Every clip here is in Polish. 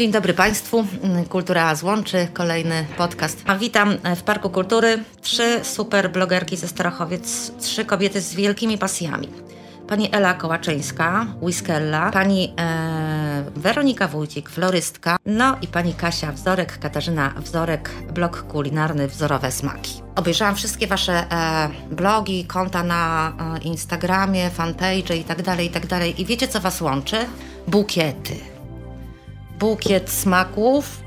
Dzień dobry Państwu. Kultura Złączy, kolejny podcast. A witam w Parku Kultury trzy super blogerki ze Starachowiec, trzy kobiety z wielkimi pasjami. Pani Ela Kołaczyńska, Whiskella, pani e, Weronika Wójcik, florystka, no i pani Kasia Wzorek, Katarzyna Wzorek, blog kulinarny Wzorowe Smaki. Obejrzałam wszystkie Wasze e, blogi, konta na e, Instagramie, fanpage i tak dalej, i tak dalej. I wiecie, co Was łączy? Bukiety bukiet smaków,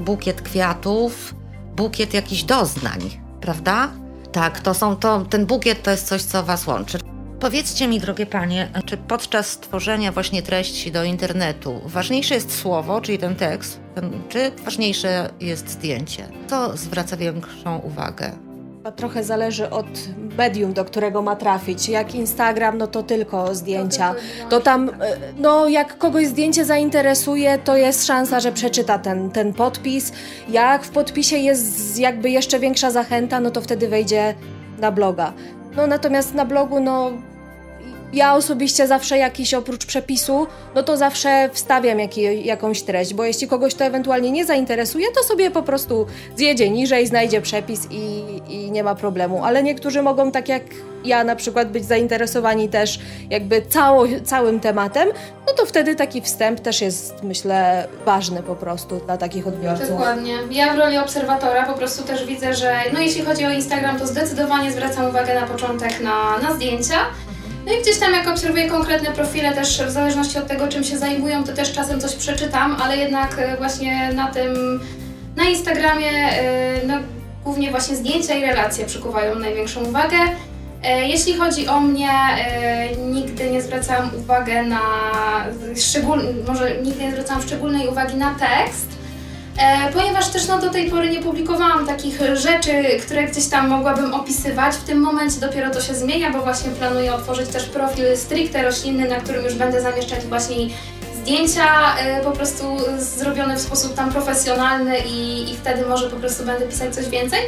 bukiet kwiatów, bukiet jakichś doznań, prawda? Tak, to są to, ten bukiet to jest coś, co Was łączy. Powiedzcie mi, drogie panie, czy podczas tworzenia właśnie treści do internetu ważniejsze jest słowo, czyli ten tekst, czy ważniejsze jest zdjęcie? Co zwraca większą uwagę? Trochę zależy od medium, do którego ma trafić. Jak Instagram, no to tylko zdjęcia. To tam, e, no jak kogoś zdjęcie zainteresuje, to jest szansa, że przeczyta ten, ten podpis. Jak w podpisie jest jakby jeszcze większa zachęta, no to wtedy wejdzie na bloga. No natomiast na blogu, no ja osobiście zawsze jakiś oprócz przepisu, no to zawsze wstawiam jaki, jakąś treść, bo jeśli kogoś to ewentualnie nie zainteresuje, to sobie po prostu zjedzie niżej, znajdzie przepis i, i nie ma problemu. Ale niektórzy mogą, tak jak ja na przykład, być zainteresowani też jakby cało, całym tematem, no to wtedy taki wstęp też jest, myślę, ważny po prostu dla takich odbiorców. Dokładnie. Ja w roli obserwatora po prostu też widzę, że no jeśli chodzi o Instagram, to zdecydowanie zwracam uwagę na początek na, na zdjęcia, no i gdzieś tam jak obserwuję konkretne profile też w zależności od tego czym się zajmują, to też czasem coś przeczytam, ale jednak e, właśnie na tym, na Instagramie e, no, głównie właśnie zdjęcia i relacje przykuwają największą uwagę. E, jeśli chodzi o mnie, nigdy nie zwracałam uwagi na szczególnie, może nigdy nie zwracałam szczególnej uwagi na tekst, ponieważ też no, do tej pory nie publikowałam takich rzeczy, które gdzieś tam mogłabym opisywać. W tym momencie dopiero to się zmienia, bo właśnie planuję otworzyć też profil stricte roślinny, na którym już będę zamieszczać właśnie zdjęcia e, po prostu zrobione w sposób tam profesjonalny i, i wtedy może po prostu będę pisać coś więcej.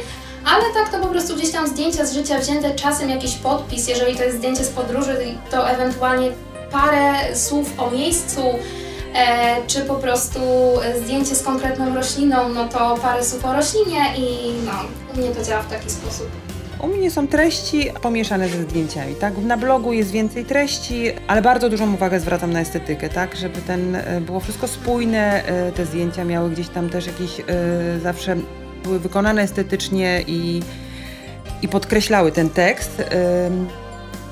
Ale tak to po prostu gdzieś tam zdjęcia z życia wzięte, czasem jakiś podpis, jeżeli to jest zdjęcie z podróży, to ewentualnie parę słów o miejscu, e, czy po prostu zdjęcie z konkretną rośliną, no to parę słów o roślinie i no, u mnie to działa w taki sposób. U mnie są treści pomieszane ze zdjęciami, tak? Na blogu jest więcej treści, ale bardzo dużą uwagę zwracam na estetykę, tak? Żeby ten, e, było wszystko spójne, e, te zdjęcia miały gdzieś tam też jakieś, e, zawsze były wykonane estetycznie i, i podkreślały ten tekst.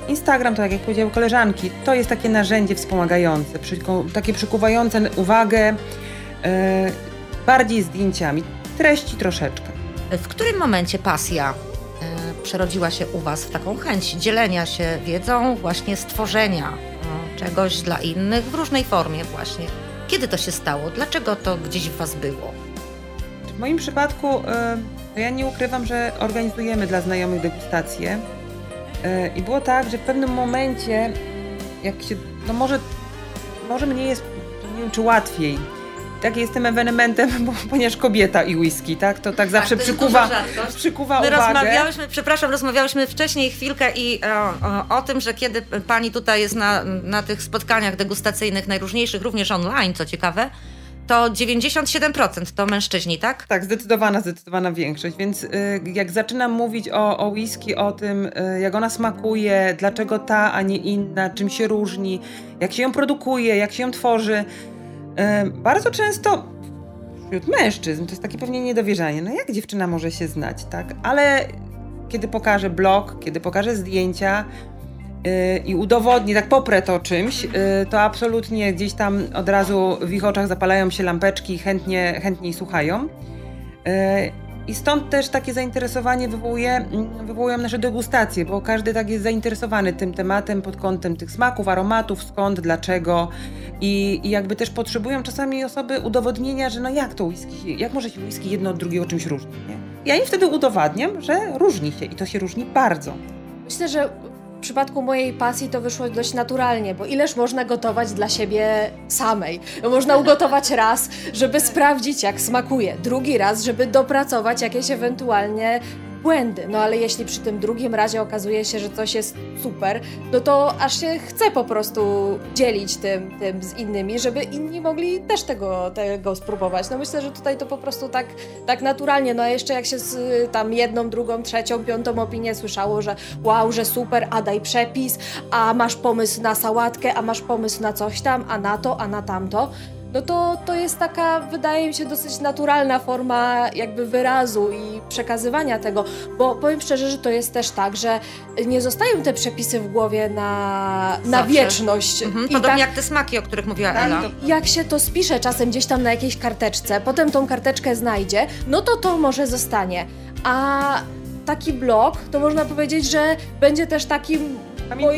Instagram, to tak jak powiedziały koleżanki, to jest takie narzędzie wspomagające, takie przykuwające uwagę e, bardziej zdjęciami, treści troszeczkę. W którym momencie pasja e, przerodziła się u Was w taką chęć dzielenia się wiedzą, właśnie stworzenia e, czegoś dla innych w różnej formie właśnie? Kiedy to się stało? Dlaczego to gdzieś w Was było? W moim przypadku ja nie ukrywam, że organizujemy dla znajomych degustacje I było tak, że w pewnym momencie, jak się, no może, może mnie jest, nie wiem czy łatwiej, tak jestem ewenementem, bo, ponieważ kobieta i whisky, tak? To tak zawsze tak, przykuwa, przykuwa My uwagę. rozmawiałyśmy, przepraszam, rozmawiałyśmy wcześniej chwilkę i o, e, o, o, tym, że kiedy pani tutaj jest na, na tych spotkaniach degustacyjnych najróżniejszych, również online, co ciekawe, to 97% to mężczyźni, tak? Tak, zdecydowana, zdecydowana większość. Więc y, jak zaczynam mówić o, o whisky, o tym, y, jak ona smakuje, dlaczego ta, a nie inna, czym się różni, jak się ją produkuje, jak się ją tworzy, y, bardzo często wśród mężczyzn to jest takie pewnie niedowierzanie. No jak dziewczyna może się znać, tak? Ale kiedy pokażę blog, kiedy pokażę zdjęcia, i udowodni, tak poprę to czymś, y, to absolutnie gdzieś tam od razu w ich oczach zapalają się lampeczki i chętnie, chętniej słuchają. Y, I stąd też takie zainteresowanie wywołuje, mm, wywołują nasze degustacje, bo każdy tak jest zainteresowany tym tematem pod kątem tych smaków, aromatów, skąd, dlaczego. I, I, jakby też potrzebują czasami osoby udowodnienia, że no jak to whisky, jak może się whisky jedno od drugiego czymś różni, nie? Ja im wtedy udowadniam, że różni się i to się różni bardzo. Myślę, że przypadku mojej pasji to wyszło dość naturalnie, bo ileż można gotować dla siebie samej? No, można ugotować raz, żeby sprawdzić jak smakuje, drugi raz, żeby dopracować jakieś ewentualnie błędy. No ale jeśli przy tym drugim razie okazuje się, że coś jest super, no to aż się chce po prostu dzielić tym, tym z innymi, żeby inni mogli też tego, tego spróbować. No myślę, że tutaj to po prostu tak, tak naturalnie, no a jeszcze jak się z tam jedną, drugą, trzecią, piątą opinię słyszało, że wow, że super, a daj przepis, a masz pomysł na sałatkę, a masz pomysł na coś tam, a na to, a na tamto, no to to jest taka, wydaje mi się, dosyć naturalna forma jakby wyrazu i przekazywania tego, bo powiem szczerze, że to jest też tak, że nie zostają te przepisy w głowie na, na wieczność. Mhm, podobnie tak, jak te smaki, o których mówiła tak, Ela. Jak się to spisze czasem gdzieś tam na jakiejś karteczce, potem tą karteczkę znajdzie, no to to może zostanie. A taki blog, to można powiedzieć, że będzie też takim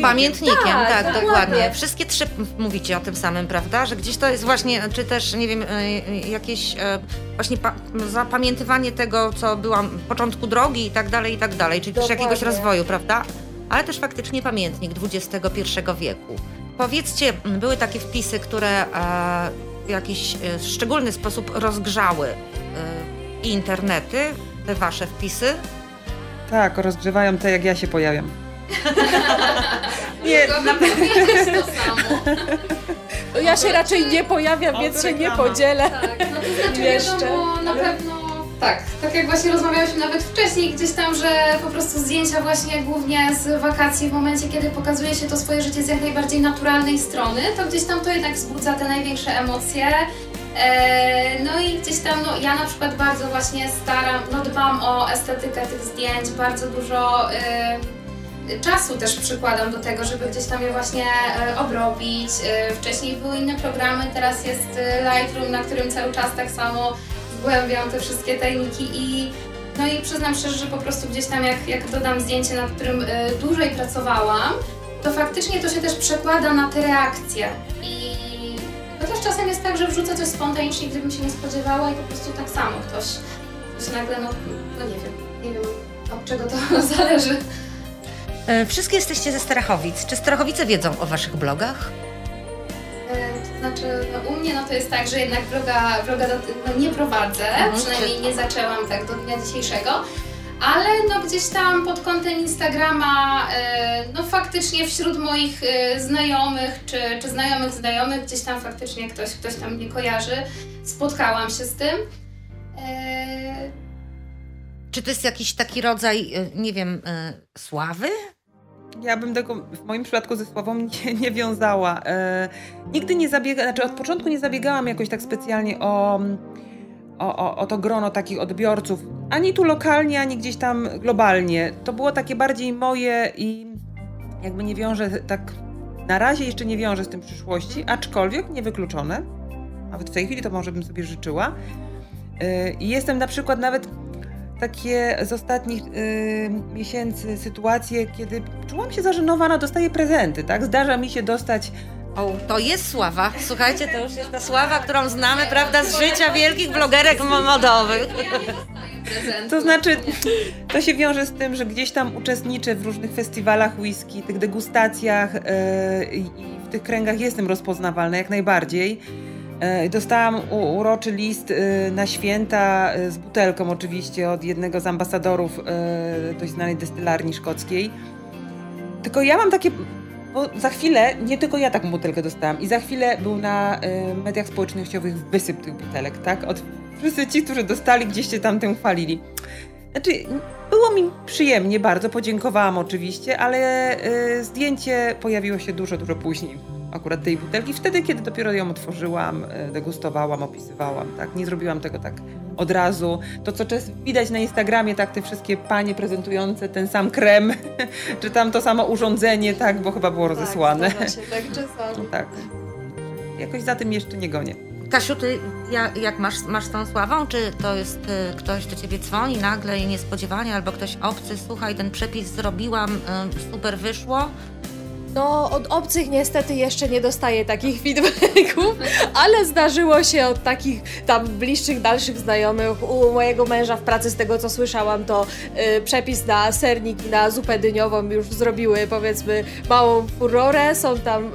Pamiętnikiem, tak, tak dokładnie. dokładnie. Wszystkie trzy mówicie o tym samym, prawda? Że gdzieś to jest właśnie, czy też, nie wiem, e, jakieś e, właśnie zapamiętywanie tego, co byłam początku drogi i tak dalej, i tak dalej, czyli dokładnie. też jakiegoś rozwoju, prawda? Ale też faktycznie pamiętnik XXI wieku. Powiedzcie, były takie wpisy, które e, w jakiś szczególny sposób rozgrzały internety, te wasze wpisy? Tak, rozgrzewają te, jak ja się pojawiam. nie, na pewno to samo. No ja się raczej nie pojawiam, więc się nie podzielę. Tak, no to znaczy Jeszcze. wiadomo, na pewno tak, tak jak właśnie rozmawiałyśmy nawet wcześniej gdzieś tam, że po prostu zdjęcia właśnie głównie z wakacji w momencie, kiedy pokazuje się to swoje życie z jak najbardziej naturalnej strony, to gdzieś tam to jednak wzbudza te największe emocje. E, no i gdzieś tam, no ja na przykład bardzo właśnie staram, no dbam o estetykę tych zdjęć, bardzo dużo czasu też przykładam do tego, żeby gdzieś tam je właśnie e, obrobić. E, wcześniej były inne programy, teraz jest e, Lightroom, na którym cały czas tak samo zgłębiam te wszystkie tajniki i no i przyznam szczerze, że po prostu gdzieś tam jak, jak dodam zdjęcie, nad którym dłużej pracowałam, to faktycznie to się też przekłada na te reakcje i chociaż czasem jest tak, że wrzucę coś spontanicznie, gdybym się nie spodziewała i po prostu tak samo ktoś, ktoś nagle, no, no nie wiem, nie wiem od czego to zależy. E, wszystkie jesteście ze Starachowic. Czy Starachowice wiedzą o Waszych blogach? E, to znaczy, no, u mnie no to jest tak, że jednak bloga, bloga do, no, nie prowadzę, mhm. przynajmniej nie zaczęłam tak do dnia dzisiejszego, ale no gdzieś tam pod kątem Instagrama, e, no faktycznie wśród moich znajomych, czy, czy znajomych znajomych, gdzieś tam faktycznie ktoś, ktoś tam mnie kojarzy, spotkałam się z tym. Czy to jest jakiś taki rodzaj, nie wiem, sławy? Ja bym tego w moim przypadku ze słową nie, nie wiązała. E, nigdy nie zabiegałam, znaczy od początku nie zabiegałam jakoś tak specjalnie o, o, o, to grono takich odbiorców. Ani tu lokalnie, ani gdzieś tam globalnie. To było takie bardziej moje i jakby nie wiążę tak. Na razie jeszcze nie wiążę z tym przyszłości, aczkolwiek niewykluczone. Nawet w tej chwili to może bym sobie życzyła. E, I jestem na przykład nawet takie z ostatnich y, miesięcy sytuacje, kiedy czułam się zażenowana, dostaję prezenty, tak? Zdarza mi się dostać o, to jest sława. Słuchajcie, to już jest ta sława, którą znamy, prawda, z życia wielkich blogerek modowych. To znaczy, to się wiąże z tym, że gdzieś tam uczestniczę w różnych festiwalach whisky, tych degustacjach yy, i w tych kręgach jestem rozpoznawalna jak najbardziej. E, dostałam uroczy list e, na święta e, z butelką oczywiście od jednego z ambasadorów dość znanej destylarni szkockiej. Tylko ja mam takie, bo za chwilę, nie tylko ja taką butelkę dostałam i za chwilę był na mediach społecznościowych wysyp tych butelek, tak? Od wszyscy ci, którzy dostali, gdzieś się tamtym chwalili. Znaczy, było mi przyjemnie, bardzo podziękowałam oczywiście, ale zdjęcie pojawiło się dużo, dużo później akurat tej butelki, wtedy, kiedy dopiero ją otworzyłam, e, degustowałam, opisywałam, tak, nie zrobiłam tego tak od razu. To, co często widać na Instagramie, tak, te wszystkie panie prezentujące ten sam krem, czy tam to samo urządzenie, tak, bo chyba było tak, rozesłane. Tak, się, tak czasami. No, tak. Jakoś za tym jeszcze nie gonię. Kasiu, ty jak, jak masz, masz z tą sławą? Czy to jest y, ktoś do ciebie dzwoni nagle i niespodziewanie, albo ktoś obcy, słuchaj, ten przepis zrobiłam, y, super wyszło? No, od obcych niestety jeszcze nie dostaję takich feedbacków, ale zdarzyło się od takich tam bliższych, dalszych znajomych. U mojego męża w pracy, z tego co słyszałam, to y, przepis na sernik i na zupę dyniową już zrobiły, powiedzmy, małą furorę. Są tam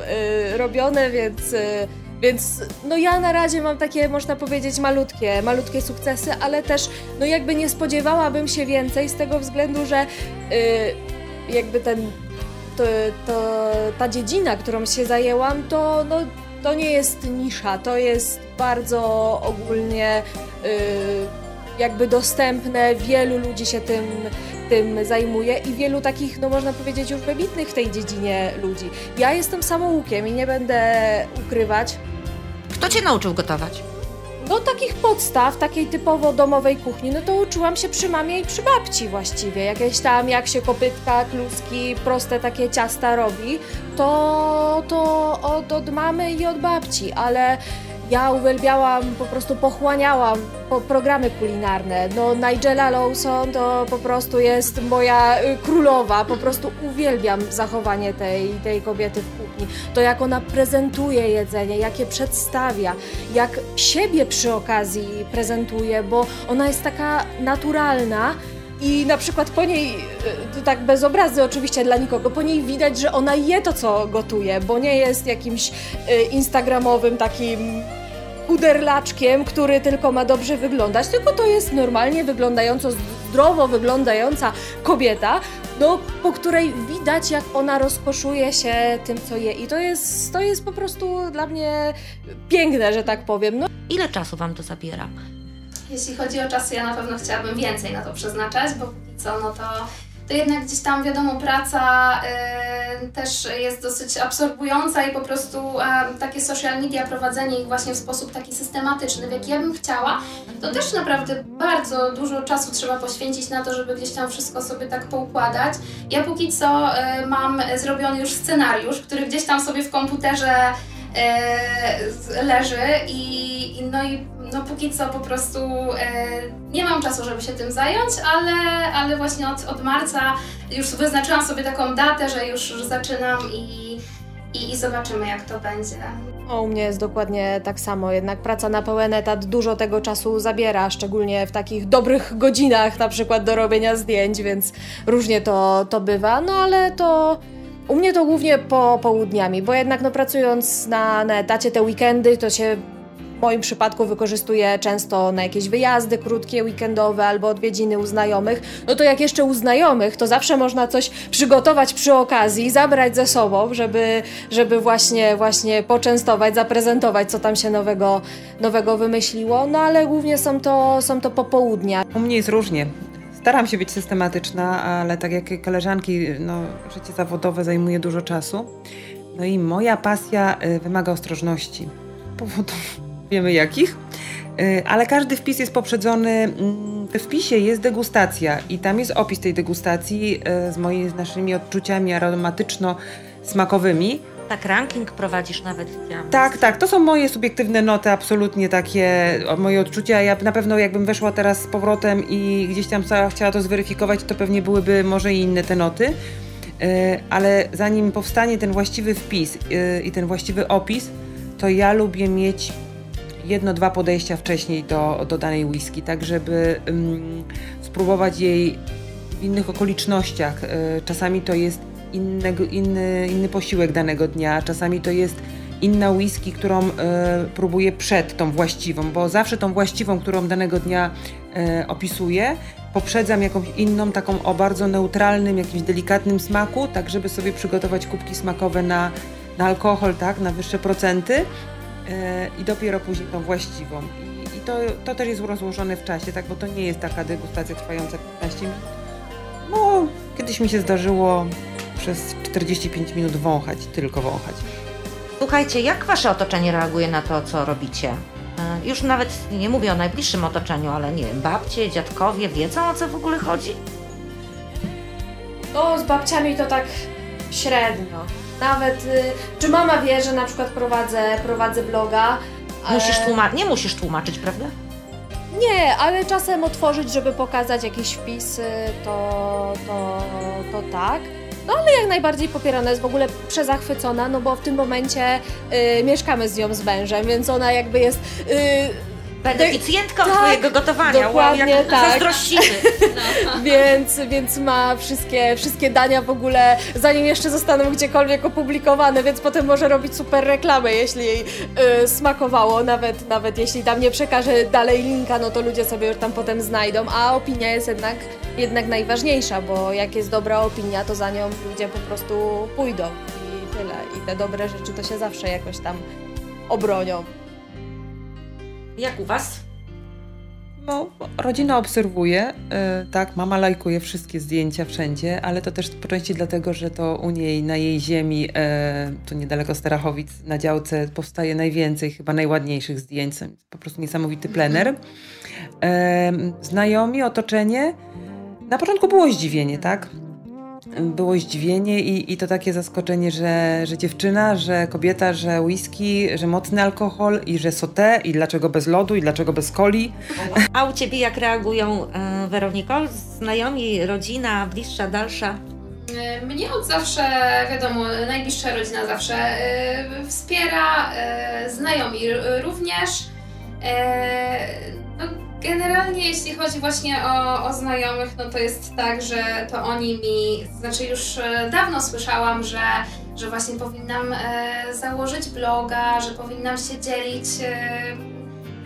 y, robione, więc. Y, Więc no ja na razie mam takie, można powiedzieć, malutkie, malutkie sukcesy, ale też no jakby nie spodziewałabym się więcej z tego względu, że yy, jakby ten, to, to, ta dziedzina, którą się zajęłam, to, no, to nie jest nisza, to jest bardzo ogólnie yy, jakby dostępne, wielu ludzi się tym, tym zajmuje i wielu takich, no można powiedzieć, już wybitnych w tej dziedzinie ludzi. Ja jestem samoukiem i nie będę ukrywać, Kto cię nauczył gotować? Do takich podstaw, takiej typowo domowej kuchni, no to uczyłam się przy mamie i przy babci właściwie. Jakieś tam, jak się kopytka, kluski, proste takie ciasta robi, to, to od, od mamy i od babci, ale ja uwielbiałam, po prostu pochłaniałam po programy kulinarne. No Nigella Lawson to po prostu jest moja y, królowa, po prostu uwielbiam zachowanie tej, tej kobiety w kuchni. To jak ona prezentuje jedzenie, jak je przedstawia, jak siebie przy okazji prezentuje, bo ona jest taka naturalna, i na przykład po niej, y, tak bez obrazy oczywiście dla nikogo, po niej widać, że ona je to, co gotuje, bo nie jest jakimś y, instagramowym takim chuderlaczkiem, który tylko ma dobrze wyglądać, tylko to jest normalnie wyglądająco, zdrowo wyglądająca kobieta, no, po której widać, jak ona rozkoszuje się tym, co je. I to jest, to jest po prostu dla mnie piękne, że tak powiem. No, Ile czasu wam to zabiera? Jeśli chodzi o czasy, ja na pewno chciałabym więcej na to przeznaczać, bo póki co, no to, to jednak gdzieś tam, wiadomo, praca y, też jest dosyć absorbująca i po prostu y, takie social media, prowadzenie ich właśnie w sposób taki systematyczny, w jaki ja bym chciała, to też naprawdę bardzo dużo czasu trzeba poświęcić na to, żeby gdzieś tam wszystko sobie tak poukładać. Ja póki co y, mam zrobiony już scenariusz, który gdzieś tam sobie w komputerze e, leży i no i no póki co po prostu e, nie mam czasu, żeby się tym zająć, ale, ale właśnie od, od marca już wyznaczyłam sobie taką datę, że już, zaczynam i, i, i zobaczymy jak to będzie. O, u mnie jest dokładnie tak samo, jednak praca na pełen etat dużo tego czasu zabiera, szczególnie w takich dobrych godzinach, na przykład do robienia zdjęć, więc różnie to, to bywa, no ale to u mnie to głównie po południami, bo jednak no pracując na, na etacie te weekendy to się moim przypadku wykorzystuję często na jakieś wyjazdy krótkie, weekendowe albo odwiedziny u znajomych. No to jak jeszcze u znajomych, to zawsze można coś przygotować przy okazji, zabrać ze sobą, żeby, żeby właśnie, właśnie poczęstować, zaprezentować, co tam się nowego, nowego wymyśliło. No ale głównie są to, są to popołudnia. U mnie jest różnie. Staram się być systematyczna, ale tak jak koleżanki, no, życie zawodowe zajmuje dużo czasu. No i moja pasja y, wymaga ostrożności. Powodów wiemy jakich. Y, Ale każdy wpis jest poprzedzony, mm, w wpisie jest degustacja i tam jest opis tej degustacji y, z moimi, z naszymi odczuciami aromatyczno-smakowymi. Tak, ranking prowadzisz nawet widziałam. Tak, tak, to są moje subiektywne noty, absolutnie takie moje odczucia. Ja na pewno jakbym weszła teraz z powrotem i gdzieś tam chciała, to zweryfikować, to pewnie byłyby może i inne te noty. E, Ale zanim powstanie ten właściwy wpis i ten właściwy opis, to ja lubię mieć jedno, dwa podejścia wcześniej do, do danej whisky, tak żeby mm, spróbować jej w innych okolicznościach. E, Czasami to jest inny, inny posiłek danego dnia, czasami to jest inna whisky, którą e, próbuję przed tą właściwą, bo zawsze tą właściwą, którą danego dnia e, opisuję, poprzedzam jakąś inną, taką o bardzo neutralnym, jakimś delikatnym smaku, tak żeby sobie przygotować kubki smakowe na, na alkohol, tak, na wyższe procenty i dopiero później tą właściwą. I, i to, to też jest rozłożone w czasie, tak, bo to nie jest taka degustacja trwająca 15 minut. No, kiedyś mi się zdarzyło przez 45 minut wąchać, tylko wąchać. Słuchajcie, jak wasze otoczenie reaguje na to, co robicie? E, Już nawet nie mówię o najbliższym otoczeniu, ale nie wiem, babcie, dziadkowie wiedzą o co w ogóle chodzi? No, z babciami to tak średnio. Nawet, y, czy mama wie, że na przykład prowadzę, prowadzę bloga? Musisz tłumaczyć, nie musisz tłumaczyć, prawda? Nie, ale czasem otworzyć, żeby pokazać jakieś wpisy, to, to, to tak. No ale jak najbardziej popierana jest w ogóle przezachwycona, no bo w tym momencie y, mieszkamy z nią z mężem, więc ona jakby jest y, Beneficjentką Tak, twojego gotowania. Wow, jak tak. zazdrościmy. więc, więc ma wszystkie, wszystkie dania w ogóle, zanim jeszcze zostaną gdziekolwiek opublikowane, więc potem może robić super reklamę, jeśli jej y, smakowało, nawet, nawet jeśli tam nie przekaże dalej linka, no to ludzie sobie już tam potem znajdą, a opinia jest jednak, jednak najważniejsza, bo jak jest dobra opinia, to za nią ludzie po prostu pójdą i tyle. I te dobre rzeczy to się zawsze jakoś tam obronią. Jak u was? No, rodzina obserwuje, y, tak, mama lajkuje wszystkie zdjęcia wszędzie, ale to też po części dlatego, że to u niej na jej ziemi, e, tu niedaleko Starachowic, na działce powstaje najwięcej, chyba najładniejszych zdjęć. Po prostu niesamowity plener. E, znajomi, otoczenie. Na początku było zdziwienie, tak? Było zdziwienie i, i to takie zaskoczenie, że, że dziewczyna, że kobieta, że whisky, że mocny alkohol i że sote i dlaczego bez lodu i dlaczego bez coli. A u ciebie jak reagują, e, Weroniko? Znajomi, rodzina, bliższa, dalsza? E, Mnie od zawsze, wiadomo, najbliższa rodzina zawsze e, wspiera, e, znajomi również. No, generalnie jeśli chodzi właśnie o, o znajomych, no to jest tak, że to oni mi, znaczy już e, dawno słyszałam, że, że właśnie powinnam e, założyć bloga, że powinnam się dzielić e,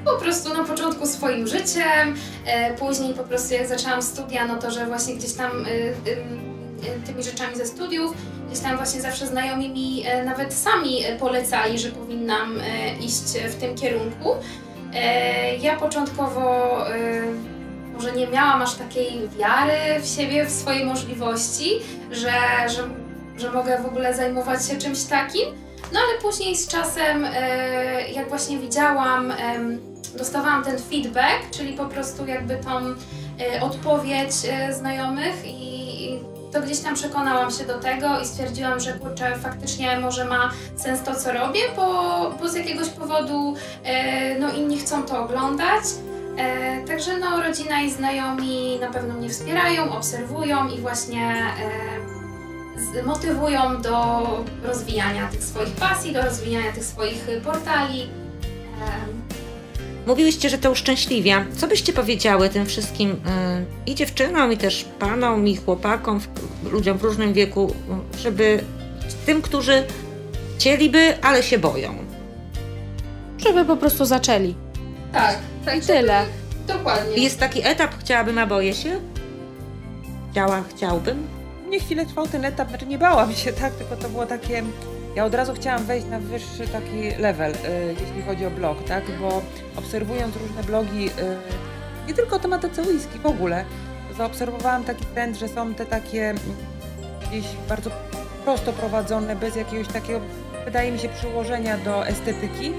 po prostu na początku swoim życiem, e, później po prostu jak zaczęłam studia, no to że właśnie gdzieś tam e, tymi rzeczami ze studiów, gdzieś tam właśnie zawsze znajomi mi nawet sami polecali, że powinnam iść w tym kierunku. E, Ja początkowo e, może nie miałam aż takiej wiary w siebie, w swoje możliwości, że, że, że mogę w ogóle zajmować się czymś takim. No ale później z czasem, e, jak właśnie widziałam, dostawałam ten feedback, czyli po prostu jakby tą e, odpowiedź znajomych i to gdzieś tam przekonałam się do tego i stwierdziłam, że kurczę, faktycznie może ma sens to, co robię, bo, bo z jakiegoś powodu e, no, inni chcą to oglądać. E, także no, rodzina i znajomi na pewno mnie wspierają, obserwują i właśnie e, motywują do rozwijania tych swoich pasji, do rozwijania tych swoich portali. Em, Mówiłyście, że to uszczęśliwia. Co byście powiedziały tym wszystkim y, i dziewczynom, i też panom, i chłopakom, w- ludziom w różnym wieku, y, żeby tym, którzy chcieliby, ale się boją? Żeby po prostu zaczęli. Tak, tak. I tyle. Dokładnie. Jest taki etap, chciałabym, a boję się? Chciała, chciałbym. Nie chwilę trwał ten etap, znaczy nie bałam się, tak, tylko to było takie... Ja od razu chciałam wejść na wyższy taki level, y, jeśli chodzi o blog, tak, bo obserwując różne blogi, y, nie tylko tematyce whisky, w ogóle, zaobserwowałam taki trend, że są te takie gdzieś bardzo prosto prowadzone, bez jakiegoś takiego, wydaje mi się, przyłożenia do estetyki,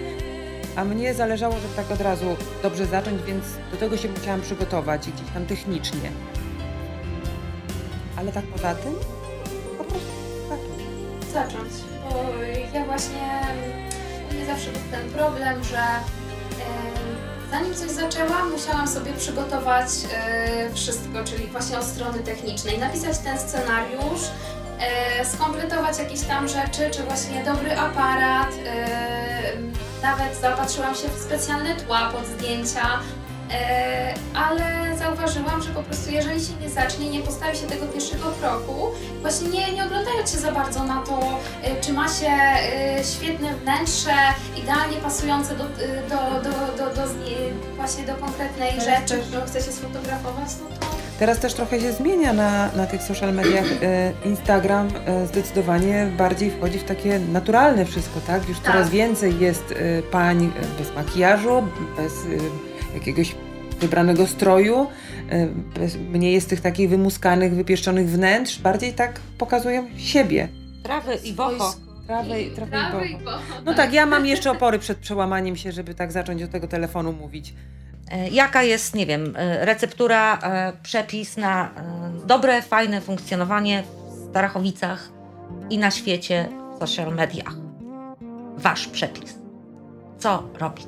a mnie zależało, żeby tak od razu dobrze zacząć, więc do tego się musiałam przygotować gdzieś tam technicznie. Ale tak poza tym. Zacząć. Bo ja właśnie, u mnie zawsze był ten problem, że zanim coś zaczęłam, musiałam sobie przygotować e, wszystko, czyli właśnie od strony technicznej, napisać ten scenariusz, e, skompletować jakieś tam rzeczy, czy właśnie dobry aparat, e, nawet zaopatrzyłam się w specjalne tła pod zdjęcia, ale zauważyłam, że po prostu jeżeli się nie zacznie, nie postawi się tego pierwszego kroku, właśnie nie, nie oglądając się za bardzo na to, e, czy ma się e, świetne wnętrze, idealnie pasujące do, e, do, do, do, do, zni- właśnie do konkretnej rzeczy, którą chce się sfotografować, no to Teraz też trochę się zmienia na, na tych social mediach. Instagram zdecydowanie bardziej wchodzi w takie naturalne wszystko, tak? Już Tak. coraz więcej jest pań bez makijażu, bez jakiegoś wybranego stroju, e, mniej jest tych takich wymuskanych, wypieszczonych wnętrz, bardziej tak pokazują siebie. Trawy i boho. Trawę, i- trawę i Prawy i boho. No tak, ja mam jeszcze opory przed przełamaniem się, żeby tak zacząć do tego telefonu mówić. E, Jaka jest, nie wiem, e, receptura, przepis na dobre, fajne funkcjonowanie w Starachowicach i na świecie w social mediach? Wasz przepis. Co robić?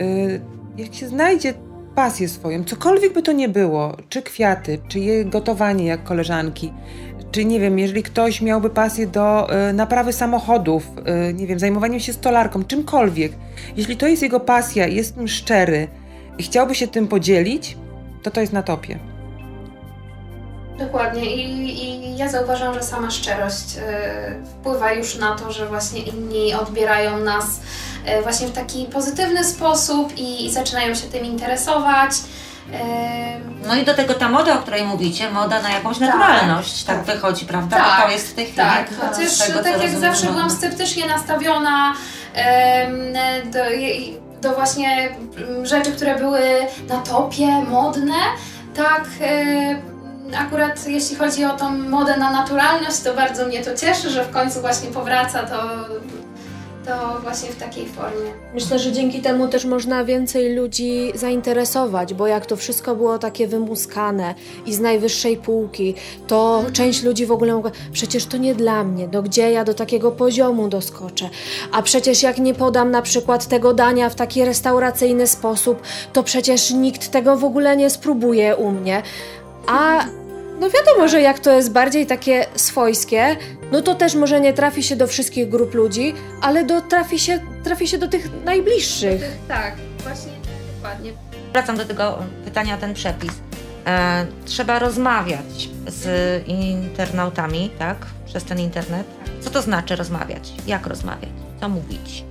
Y, jak się znajdzie pasję swoją, cokolwiek by to nie było, czy kwiaty, czy je gotowanie jak koleżanki, czy nie wiem, jeżeli ktoś miałby pasję do y, naprawy samochodów, y, nie wiem, zajmowaniem się stolarką, czymkolwiek, jeśli to jest jego pasja jest tym szczery i chciałby się tym podzielić, to to jest na topie. Dokładnie I, i ja zauważam, że sama szczerość y, wpływa już na to, że właśnie inni odbierają nas właśnie w taki pozytywny sposób i, i zaczynają się tym interesować. No i do tego ta moda, o której mówicie, moda na jakąś naturalność, tak, tak wychodzi, prawda? Tak, to jest w tej chwili. Tak, chociaż tego, tak jak zawsze byłam sceptycznie nastawiona do, do właśnie rzeczy, które były na topie, modne, tak akurat jeśli chodzi o tą modę na naturalność, to bardzo mnie to cieszy, że w końcu właśnie powraca to to właśnie w takiej formie. Myślę, że dzięki temu też można więcej ludzi zainteresować, bo jak to wszystko było takie wymuskane i z najwyższej półki, to mhm. część ludzi w ogóle mogła, przecież to nie dla mnie, no gdzie ja do takiego poziomu doskoczę? A przecież jak nie podam na przykład tego dania w taki restauracyjny sposób, to przecież nikt tego w ogóle nie spróbuje u mnie. A no wiadomo, że jak to jest bardziej takie swojskie, no to też może nie trafi się do wszystkich grup ludzi, ale do, trafi, się, trafi się do tych najbliższych. Tak, właśnie, dokładnie. Wracam do tego pytania o ten przepis. E, trzeba rozmawiać z internautami, tak? Przez ten internet. Co to znaczy rozmawiać? Jak rozmawiać? Co mówić?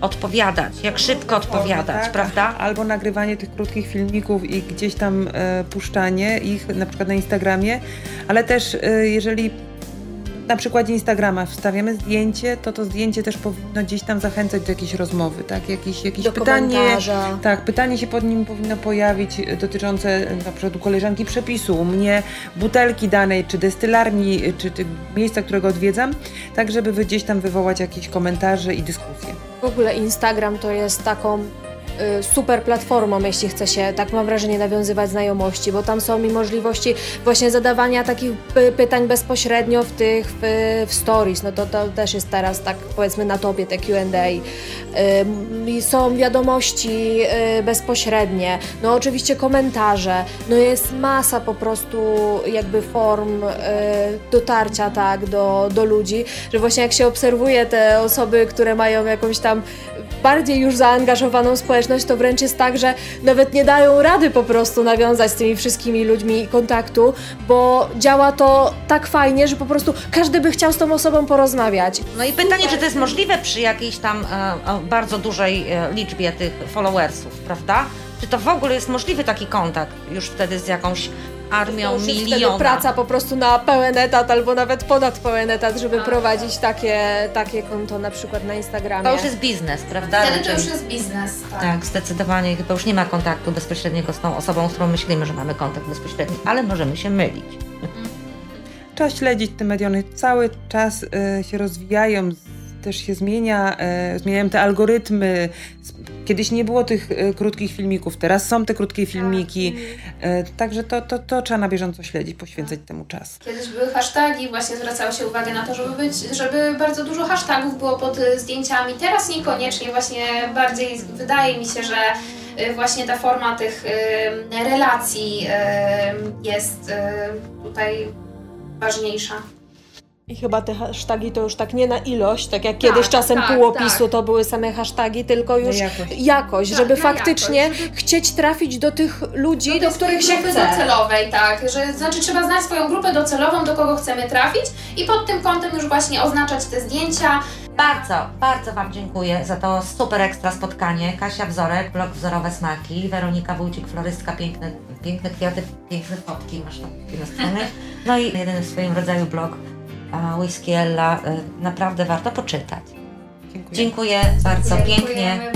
odpowiadać, jak szybko odpowiadać, tak? prawda? Albo nagrywanie tych krótkich filmików i gdzieś tam e, puszczanie ich na przykład na Instagramie, ale też e, jeżeli na przykładzie Instagrama wstawiamy zdjęcie, to to zdjęcie też powinno gdzieś tam zachęcać do jakiejś rozmowy, tak? Jakieś, jakieś do pytanie. Komentarza. Tak, pytanie się pod nim powinno pojawić dotyczące na przykład u koleżanki przepisu, u mnie butelki danej, czy destylarni, czy, czy miejsca, którego odwiedzam, tak żeby gdzieś tam wywołać jakieś komentarze i dyskusje. W ogóle Instagram to jest taką super platformą, jeśli chce się, tak mam wrażenie, nawiązywać znajomości, bo tam są mi możliwości właśnie zadawania takich pytań bezpośrednio w tych, w, w stories, no to, to też jest teraz tak powiedzmy na topie te Q&A. Y, są wiadomości y, bezpośrednie, no oczywiście komentarze, no jest masa po prostu jakby form dotarcia tak do, do ludzi, że właśnie jak się obserwuje te osoby, które mają jakąś tam bardziej już zaangażowaną społeczność, to wręcz jest tak, że nawet nie dają rady po prostu nawiązać z tymi wszystkimi ludźmi kontaktu, bo działa to tak fajnie, że po prostu każdy by chciał z tą osobą porozmawiać. No i pytanie, czy to jest możliwe przy jakiejś tam e, bardzo dużej e, liczbie tych followersów, prawda? Czy to w ogóle jest możliwy taki kontakt już wtedy z jakąś armią to miliona. praca po prostu na pełen etat albo nawet ponad pełen etat, żeby prowadzić takie, takie konto na przykład na Instagramie. To już jest biznes, prawda? Wtedy to już jest biznes, tak. Tak, zdecydowanie. Chyba już nie ma kontaktu bezpośredniego z tą osobą, z którą myślimy, że mamy kontakt bezpośredni, ale możemy się mylić. Trzeba śledzić te mediony. Cały czas y, się rozwijają, też się zmienia, y, zmieniają te algorytmy, Kiedyś nie było tych y, krótkich filmików, teraz są te krótkie filmiki, y, także to, to, to trzeba na bieżąco śledzić, poświęcać temu czas. Kiedyś były hasztagi, właśnie zwracało się uwagę na to, żeby, być, żeby bardzo dużo hashtagów było pod y, zdjęciami. Teraz niekoniecznie, właśnie bardziej wydaje mi się, że właśnie ta forma tych relacji jest tutaj ważniejsza. I chyba te hasztagi to już tak nie na ilość, tak jak tak, kiedyś czasem tak, półopisu tak. to były same hasztagi, tylko już jakość, jakość tak, żeby faktycznie jakość, żeby... chcieć trafić do tych ludzi, do, do których się chce. docelowej, tak, że znaczy trzeba znać swoją grupę docelową, do kogo chcemy trafić i pod tym kątem już właśnie oznaczać te zdjęcia. Bardzo, bardzo Wam dziękuję za to super ekstra spotkanie. Kasia Wzorek, blog Wzorowe Smaki, Weronika Wójcik, florystka, piękne, piękne kwiaty, piękne fotki masz tam na stronie. No i jeden w swoim rodzaju blog Whisky Ella naprawdę warto poczytać. Dziękuję, Dziękuję bardzo pięknie.